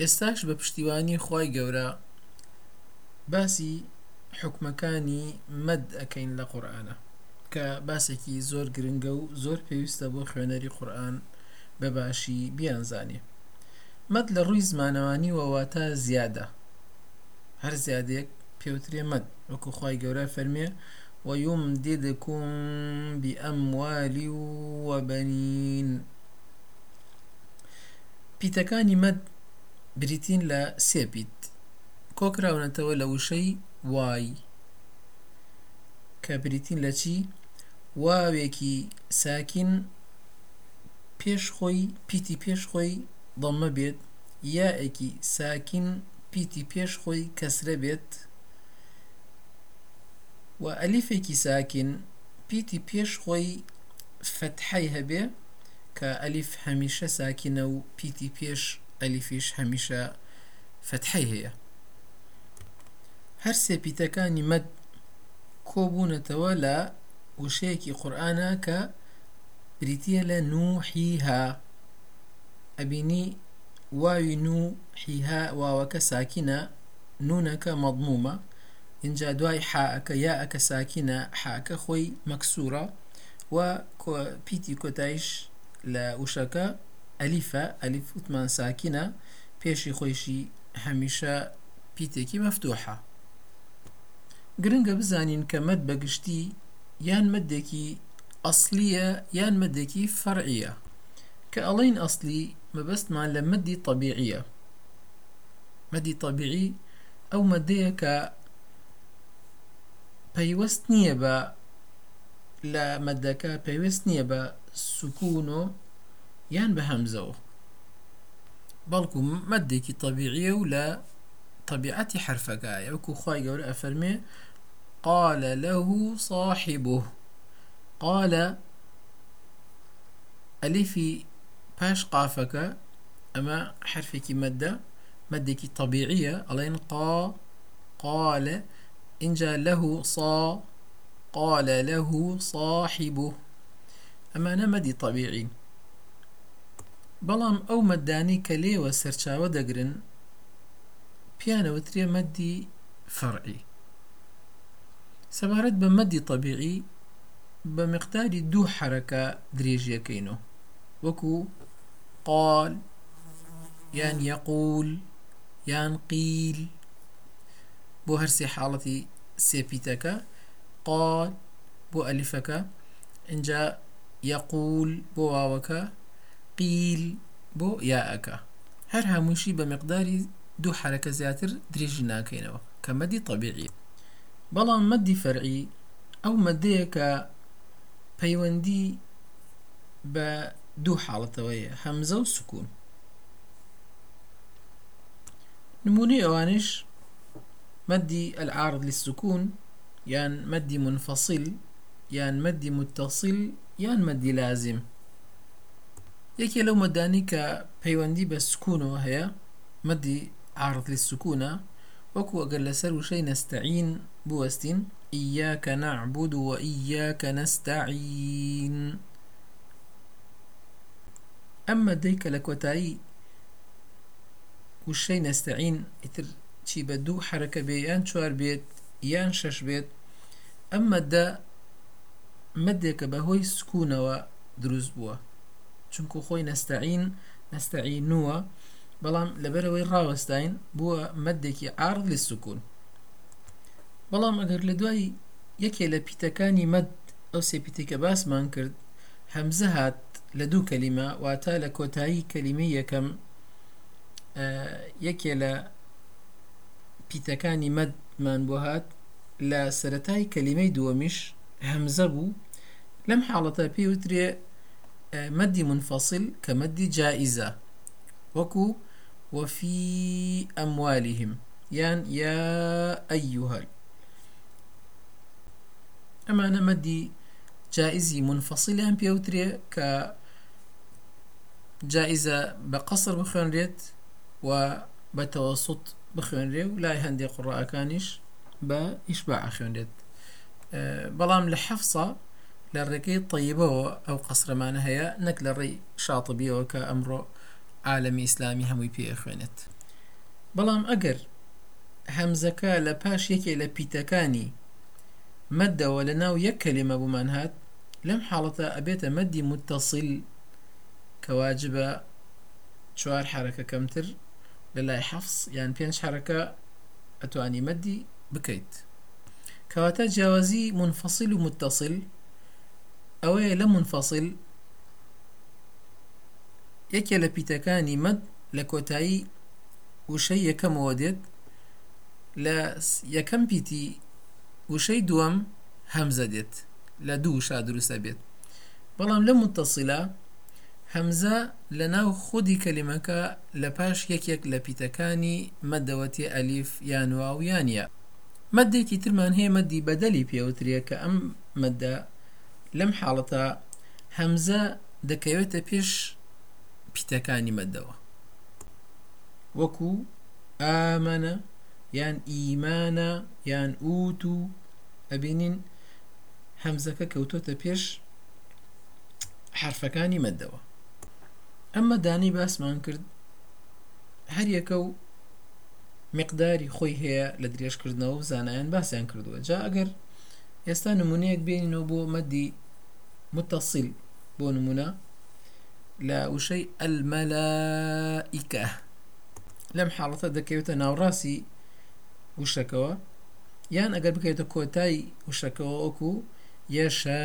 ئێستاش بە پشتیوانی خی گەورە. باسی حکومەکانی مەد ئەەکەین لە قورآانە کە باسێکی زۆر گرنگە و زۆر پێویستە بۆ خوێنەری قورآن بەباشی بیانزانێ مەد لە ڕووی زمانەوانی وەواتە زیادە. هەر زیادێک پێوترێ مەد وەکو خی گەورە فەرمێ ويمددكم بأموال وبنين پیتەکانی مەد بریتین لە سێپیت کۆکراونەتەوە لە وشەی وای کە بریتین لە چی؟ واوێکی ساکین پێش خۆی پیتی پێش خۆی دەمە بێت یاەکی ساکین پیتی پێش خۆی کەسرە بێت. و ئەلیفێکی ساکن پیتی پێش خۆی فتحەی هەبێ کە ئەلیف هەمیشە ساکینە و پیتی پێش ئەلیفیش هەمیشە فتحەی هەیە. هەر سێپیتەکانی مەد کۆبوونەتەوە لە وشەیەکی قورآانە کە بریتە لە نوحیها. ئەبینی واوی نوحیها واوەکە ساکینە نونەکە مەضمومە. اینجا دوای حاکە یاەکە ساکینە حاکە خۆی مەکسورە و پیتی کۆتایش لە وشەکە. ئەلیفە ئەلیف وتمان ساکینە پێشی خۆیشی هەمیشە پیتێکی مەفتوحە. گرنگە بزانین کە مەد بەگشتی یان مدێکی ئەسلیە یان مدێکی فەرعە کە ئەڵین ئەسلی مەبەستمان لە مدی طبیعیە. مدی طبیعی ئەو مەدەیە کە پەیوەست نییە بە لە مەدەکە پێویست نییە بە سکوون و یان بە هەمزەوە بەڵکو مەدێکی طبیعیە و لە طبيعتي حرفەکە وەکو خی گەورە ئەفەرمێ قال له صاحبه. قال ئەلیفی پاش قافەکە ئەمە حرفێکی مەدە مەدێکی طبیعیە ئەڵێن قا قال إنجا له صا قال له صاحبه. ئەمە نەمەدی طبیعی بەڵام ئەو مەدانی کە لێوە سەرچاوە دەگرن پیانەوترێ مەدی فەرعی. سەبارەت بە مەدی طبیعی بە مقداری دوو حرەکە درێژیەکەینەوە. وەکو قال یان يقول یان قیل. بۆ هەرسێ حاڵەتی سێپیتەکە قال بۆ ئەلیفەکە اینجا يقول بۆ واوەکە قیل بۆ یاەکە هەر هەمووشی بە مقداری دوو حرەکە زیاتر درێژی ناکەینەوە کە مەدی طبیعی بەڵام مەدی فەرعی ئەو مەدەیە کە پەیوەندی بە دوو حاڵەتەوەیە هەمزە و مدي العارض للسكون. يان مدي منفصل. يان مدي متصل. يان مدي لازم. یەکێ لەو مەدانی کە پەیوەندی بە سکوونەوە هەیە مەدی عارض للسکوونە وەکو ئەگەر لەسەر وشەی نەستەعین بوەستین إياك نعبد وإياك نستعين. ئەمە دەیکە لە کۆتایی وشەی نەستەعین ئیتر چی بە دوو حرەکە بێ یان چوار بێت یان شەش بێت ئەمە دە مدێکە بەهۆی سکوونەوە دروست بووە چونکو خۆی نەستەعین نەستەعینووە بەڵام لەبەرەوەی ڕاوەستین بووە مەدێکی ئارد لە سکوون بەڵام ئەگەر لە دوای یەکێ لە پیتەکانی مەد ئەو سێپیتێکە باسمان کرد هەمزە هات لە دوو کەلیمە واتە لە کۆتایی کەلیمەی یەکەم یەکێ لە پیتەکانی مەدمان بۆ هات لە سەتای کەلیمەی دووەمیش هەمزە بوو. لەم حاڵەتە پێی مەدی منفصل کە مەدی جائزە وەکو وفي أموالهم. يان يا أيها أما مدي جائزي منفصل أم بيوتري ك جائزة بقصر بخوان ريت وبتوسط بخوان ريو لا هندي قراء كانش بإشباع خوان ريت. بەڵام لە حەفسە لە ڕێگەی طیبەوە ئەو قەسرەمانە هەیە نەک لە ڕێی شاتبیەوە کە ئەمڕۆ عالەمی ئیسلامی هەمووی پێ خوێنێت بەڵام ئەگەر هەمزەکە لە پاش یەکێ لە پیتەکانی مەدەوە لە ناو یەک کەلیمە بوومان هات لەم حاڵەتە ئەبێتە مەدی متصل کەواجبە چوار حرەکە کەمتر لە لای حەفس یان پێنج حرەکە ئەتوانی ئەوەیە لە منفصل یەکێ لە پیتەکانی مەد لە کۆتایی وشەی یەکەمەوە دێت لە یەکەم پیتی وشەی دووەم هەمزە دێت لە دوو وشا دروستە بێت. بەڵام لە متەسیلا هەمزە لە ناو خودی کەلیمەکە لە پاش یەکێک لە پیتەکانی مەدەوەتی ئەلیف یانوا و یانە مەدێکی ترمان هەیە مەدی بەدەلی پێوتریە کە ئەم مەدە لەم حاڵەتە هەمزە دەکەوێتە پێش پیتەکانی مەدەوە. وەکو ئامەنە یان ئیمانە یان ئووت و ئەبینین هەمزەکە کەوتۆتە پێش حرفەکانی مەدەوە. ئەمە دانی باسمان کرد هەر یەکە و مقداری خۆی هەیە لە درێژکردنەوە و زانایان باسییان کردووە. جا ئەگەر ئێستا نمونەیەک بینینەوە بۆ مەدی متصل. بۆ نمونە لە وشەی ئەلمەلائیکە لەم حاڵەتە دەکەوێتە ناوڕاستی وشەکەەوە یان ئەگەر بکەیتە کۆتای وشەکەەوە ئۆکو یەشە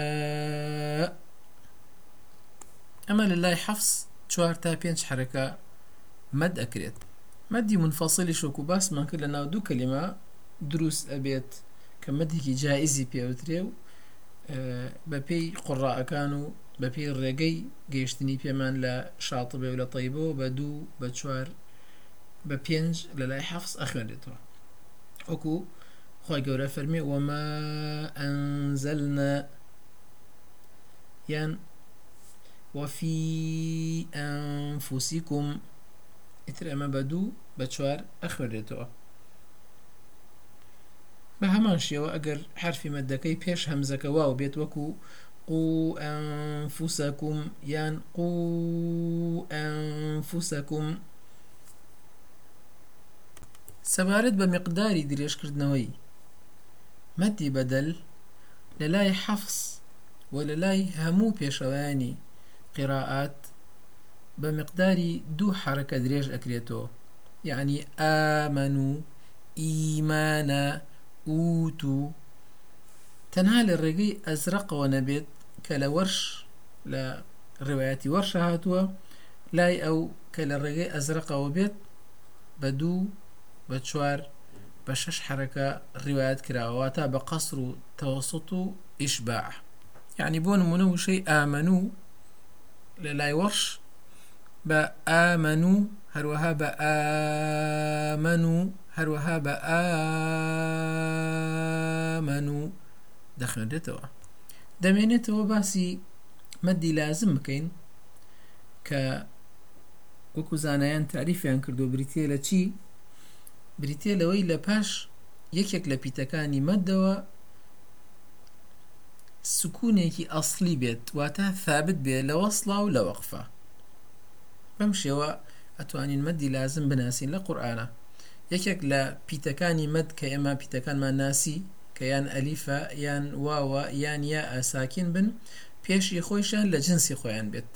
ئەمە لە لای حەفس چوار تا پێنج حرەکە مەد ئەکرێت مەدی منفەسەلی شۆک و باسمان کرد لە ناو دوو کەلیمە کە مەدێکی جایزی پێوترێ و بە پێی قڕاەکان و بە پێی ڕێگەی گەیشتنی پێمان لە شاتبێ و لە تەیبەوە بە دوو بە چوار بە پێنج لە لای حەفس ئەخوێنێتەوە وەکو خی گەورە فەرمی وەمە ئەنزەلنە یان وەفی ئەنفوسیکم ئیتر ئەمە بە هەمان شێوە ئەگەر حرفی مەدەکەی پێش هەمزەکە واو بێت وەکو قو ئەنفوسەکم یان قو ئەنفوسەکم سەبارەت بە مقداری درێژکردنەوەی. مەدی بەدەل لە لای حەفس و لە لای هەموو پێشەوەیانی قراءات بە مقداری دوو حرەکە درێژ ئەکرێتەوە. یعنی ئامن و ئیمانە ئوت و تەنها لە ڕێگەی ئەزرەقەوە نەبێت کە لە وەرش لە ڕێوایەتی وەرشە هاتووە لای ئەو کە لە ڕێگەی ئەزرەقەوە بێت بە دوو بە چوار بە شش حرەکە ڕیواەت کراوە تا بە قەسر و تەوەسط و ئیشباع و هەروەها بە ئامن و دەخێنێتەوە دەمێنێتەوە باسی مەدی لازم بکەین کە وەکو زانایان تاریفیان کردو. بریتە لە چی؟ بریتێ لەوەی لە پاش یەکێک لە پیتەکانی مەدەوە سکوونێکی ئەسلی بێت واتە ثابت بێ لە وەسڵا و لە وەقفە بەم شێوە ئەتوانین مەدی لازم بناسیین لە قورآانە یەکێک لە پیتەکانی مەد کە ئێمە پیتەکانمان ناسی کە یان ئەلیفە یان واوە یان یا ئاساکین بن پێشی خۆیشان لە جنسی خۆیان بێت.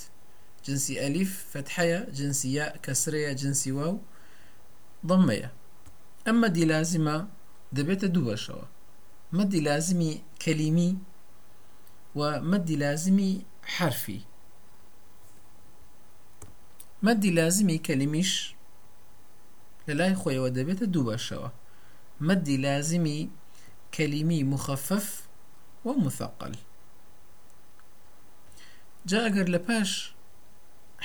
جنسی ئەلیف فتحەیە جنسی یا کەسرەیە جنسی واو ضمەیە. ئەم مەدی لازمە دەبێتە دوو بەشەوە. مەدی لازمی کەلیمی و مەدی لازمی حرفی. مەدی لازمی کەلیمیش لە لای خۆیەوە دەبێتە دوو بەشەوە. مەدی لازمی كلمي مخفف ومثقل جا ئەگەر لە پاش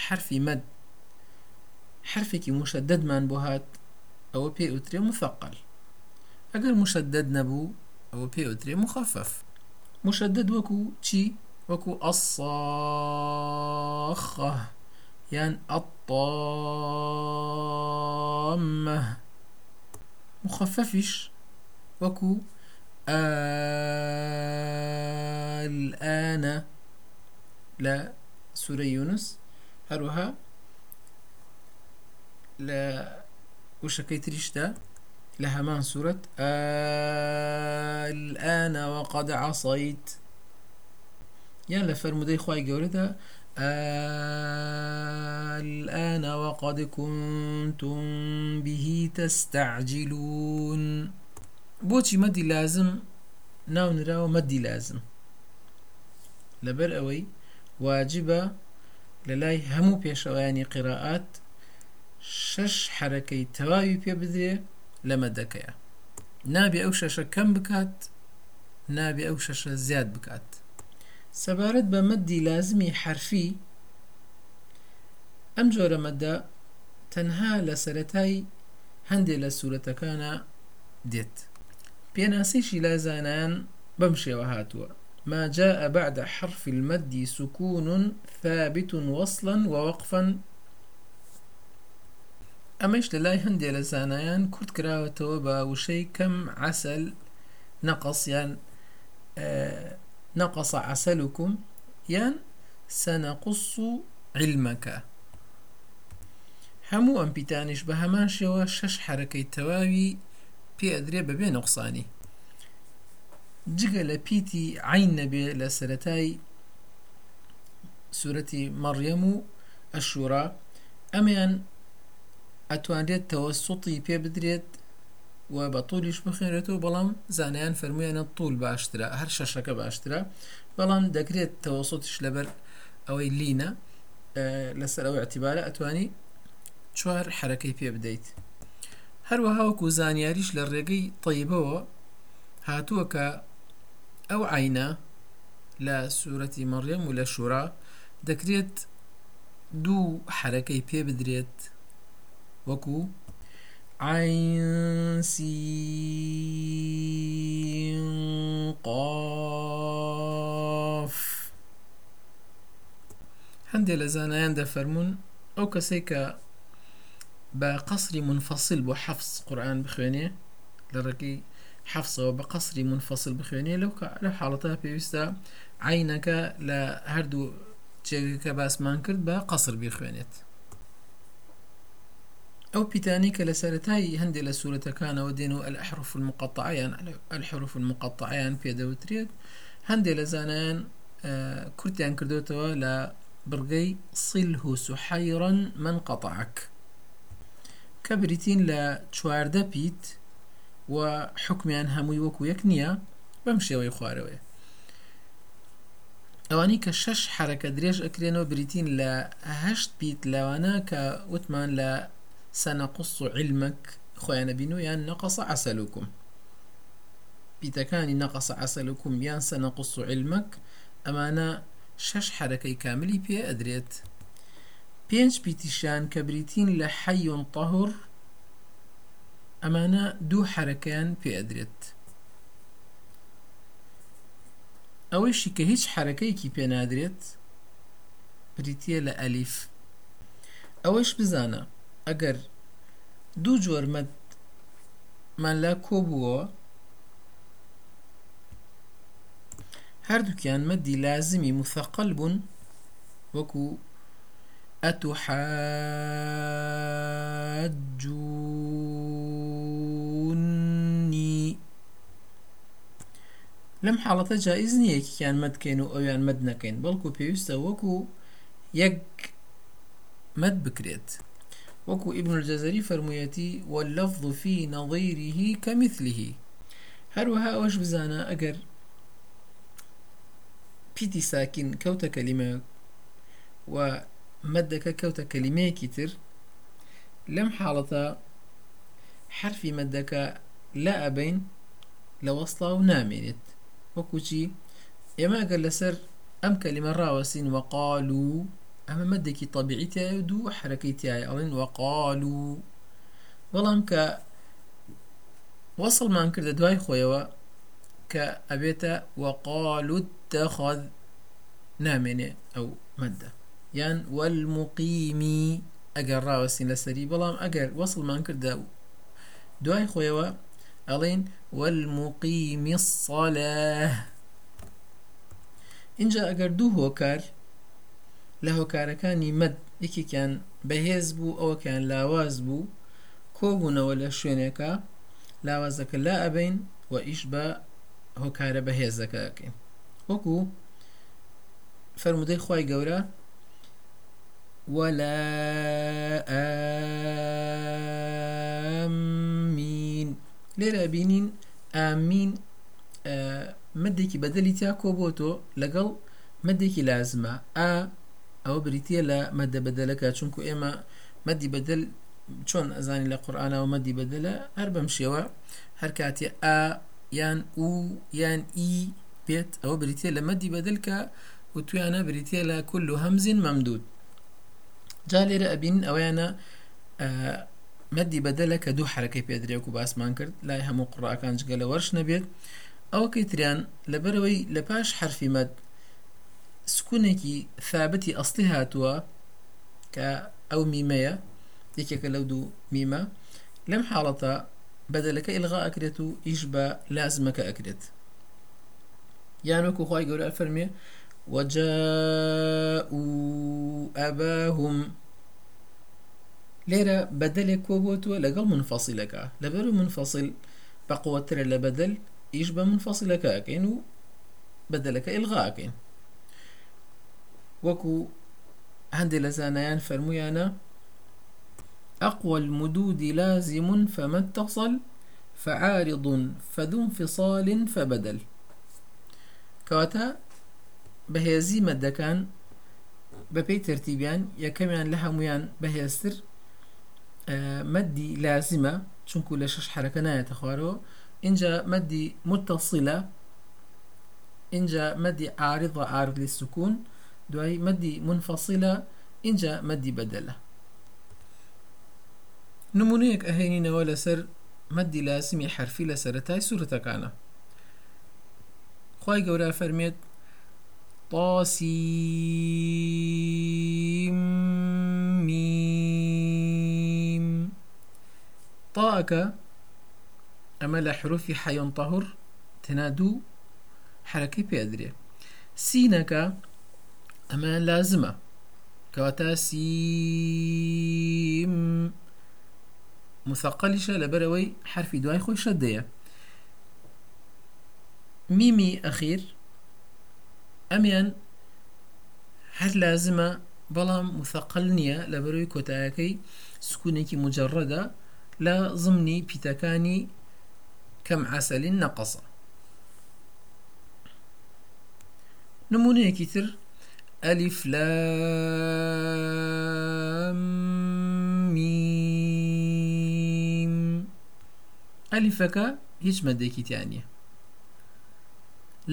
حرفی مەد حرفێکی مشددمان بۆ هات ئەوە پێ ئوترێ مثقل ئەگەر مشدد نەبوو ئەوە پێ ئوترێ مخفف. مشدد وەکو چی؟ وەکو ئەساخە یان ئەطامە مخففش. وەکو الآن. لا. سورة يونس. هروها. لا. وشەکەی تریشتە لە هەمان سوورەت الآن وقد عصيت. لە فەرمودەی خی گەورەدا الآن وقد كنتم به تستعجلون. بۆچی مەدی لازم؟ ناو نراوە مەدی لازم. لەبەر ئەوەی واجبە لە لای هەموو پێشەوەیانی قراءات شەش حرەکەی تەواوی پێ بدرێ لە مەدەکەیە. نابێ ئەو شەشە کەم بکات نابێ ئەو شەشە زیاد بکات. سەبارەت بە مەدی لازمی حرفی ئەم جۆرە مەدە تەنها لە سەتای هەندێک لە سوورەتەکانە دێت. پێناسیشی لازانان بەم شێوە ما جاء بعد حرف المد سكون ثابت وصلا ووقفا. ئەمەش لە لای هەندێ لە زانایان کورت کراوەتەوە بە وشەی کەم عسل نەقەسیان نقص عسلكم یان سنقص علمك. هەموو ئەم پیتانیش بە هەمان شێوە شەش حرەکەی تەواوی پێ ئەدرێ بەبێ نقصانی. جگە لە پیتی عین نەبێ لە سەتای سوورەتی مەڕیەم و ئەشورا ئەمیان ئەتوانرێت تەوەسوڵی پێ بدرێت و بە طولیش بخێنێتەوە بەڵام زانیان فەرمویانە طول باشترە هەر شەشەکە باشترە. بەڵام دەکرێت تەوەسوتش لەبەر ئەوەی لینە لەسەر ئەو اعتیبارە ئەتوانی چوار حرەکەی پێ بدەیت. هەروەها وەکو زانیاریش لە ڕێگەی طیبەوە هاتووە کە ئەو عینە لە سوورەتی مەڕێم و لە شوورا دەکرێت دوو حرەکەی پێ بدرێت. وەکو عين سين قاف. هەندێک لە زانایان دەفەرمونون ئەو کەسێک منفەسل بۆ حەفز قورآن بخوێنێ لە ڕێکی منفەسل بخوێنێ لەو لە حاڵەتە پێویستە عینەکە لە هەردوو بأسمان کرد بە ئەو پیتانی کە لە سەرەتایی هەندێک لە سوورەتەکانەوە دێن و الحرف المقطعیان الحرف المقطعیان پێدەوترێت هەندێک لە زانایان کورتیان کردوتەوە لە بڕگەی صله سحيرا من قطعك. کە بریتین لە چواردە پیت و حکمیان هەمووی وەکو یەک نییە بەم شێوەی خوارەوەی ئەوانی کە شەش حرەکە درێژ ئەکرێنەوە بریتین لە هەشت پیت لەوانە کە وتمان لە سنقص علمك. خويا بینو یان نقص عسلكم. بيتكاني نقص عسلكم يان سنقص علمك. أمانا شش حركة كاملي بي أدريت. بينج بيتشان كبريتين لحي طهر. أمانا دو حركان بي أدريت. ئەوەیشی کە هیچ حرەکەیکی پێ نادرێت بریتە لە ئەلیف ئەوەش بزانە ئەگەر دوو جۆرمەدمان لا کۆبووە هەردووکیان مەدی لازمی مثەقل بوون وەکو ئەتوحاجونی لەم حاڵەتە جایز نییە یەکیان مەدکەین و ئەویان مەد نەکەین بەڵکو پێویستە وەکو یەک مەد بکرێت. وكو ابن الجزري فرميتي واللفظ في نظيره كمثله. هروها وش بزانا أجر بيتي ساكن كوتا كلمة ومدك كوتا كلمة كتر. لم حالة حرفي مدك لا أبين لوصلة ونامنت وكوشي يما قال لسر أم كلمة راوسين وقالوا ئەمە مەدێکی طبیعی تایە و دوو حرەکەی تایە ئەڵێن وەقالو بەڵام کە وەسڵمان کردە دوای خۆیەوە کە ئەبێتە وەقالوت تەخەذ نامێنێ ئەو مەدە یان والمقیمی ئەگەر ڕاوەستین لەسەری بەڵام ئەگەر وەسڵمان کردە دوای خۆیەوە ئەڵێن والمقیمی الصلاة. اینجا ئەگەر دوو هۆکار لە هۆکارەکانی مەد یەکێکیان بەهێز بوو ئەوەکیان لاواز بوو کۆبوونەوە لە شوێنێکە لاوازەکە لا ئەبین و ئیش بە هۆکارە بەهێزەکەکەین وەکو فرمودەی خی گەورە ولا ئامین لێرە بینین ئامین مدێکی بەدەلی تیا کۆبۆتۆ لەگەڵ مدێکی لازمە. ئا ئەوە بریتە لە مەدە بەدەلەکە چونکو ئێمە مەدی بەدل چۆن ئەزانی لە قورآانەوە مەدی بەدەلە هەر بەم شێوە هەر کاتێ ئا یان و یان ئی بێت ئەوە بریتە لە مەدی بەدلکە و تویانە بریتە لە کل و هەمزین مەمدود. جا لێرە ئەبین ئەویانە مەدی بەدەلە کە دوو حرەکەی پێدرێک و باسمان کرد لای هەموو قڕاکان جگە لە وەرش نەبێت. ئەوەکەی تریان لەبەرەوەی لە پاش حرفی مەد سکوونێکی ثابتی ئەستی هاتووە کە ئەو میمەیە یەکێکە لەو دوو میمە لەم حاڵەتە بەدەلەکە ئلغا ئەکرێت و ئیش بە لازمەکە ئەکرێت یانوەکو خی گەورە فەرمێ وجاءوا أباهم. لێرە بەدەلێک کۆبووە لەگەڵ منفەسیلەکە لەبەر و منفەسیل بەقوترە لە بەدەل ئیش بە منفەسیلەکە ئەەکەین و بەدەلەکە ئلغاکەین وەکو هەندێک لە زانایان فەرمویانە أقوى المدود لازم فما اتصل فعارض فذو انفصال فبدل. كواتا بەهێزی مەدەکان بەپێی ترتیبیان یەکەمیان لە هەمویان بەهێزتر مەدی لازمە چونکو لە شش حرەکە نایەتە خوارەوە اینجا مەدی متصلە اینجا مەدی عارض عارض للسكون. دوای مەدی منفصلە اینجا مەدی بەدەلە نمونەیەک ئەهێنینەوە لەسەر مەدی لاسمی حرفی لە سەرەتای سوورەتەکانە خی گەورە فەرمێت طاسيم ميم. طاءك أما لحروف حي طهر تنادو حركة بيدري سينك أما لازمة. كواتا سيم. مثقلشة لبروي حرف دواي خوي شدية. ميمي أخير. ئەمیان هەر لازمە بەڵام مثەقل نییە لە بەروی کۆتایەکەی سکوونێکی مجرڕەدا لە زمنی پیتەکانی کەم عسەلین نەقەسە نمونەیەکی تر. ئەلیف لە ئەلیفەکە هیچ مەدێکی تیانە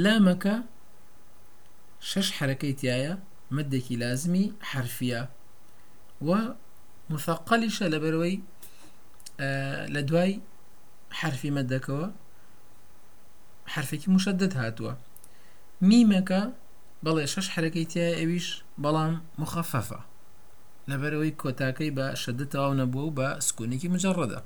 لامەکە شش حركة تيايا مدكي لازمي حرفية. و مثقلشة لبروي آه لدواي حرفي مدكوا حرفك مشدد هاتوا. ميمك بەڵێ شەش حرەکەی تیا ئەویش بەڵام مخەفەفە. لەبەرەوەی کۆتاکەی بە شەدە تەواو نەبووە و بە سکوونێکی مجڕەدە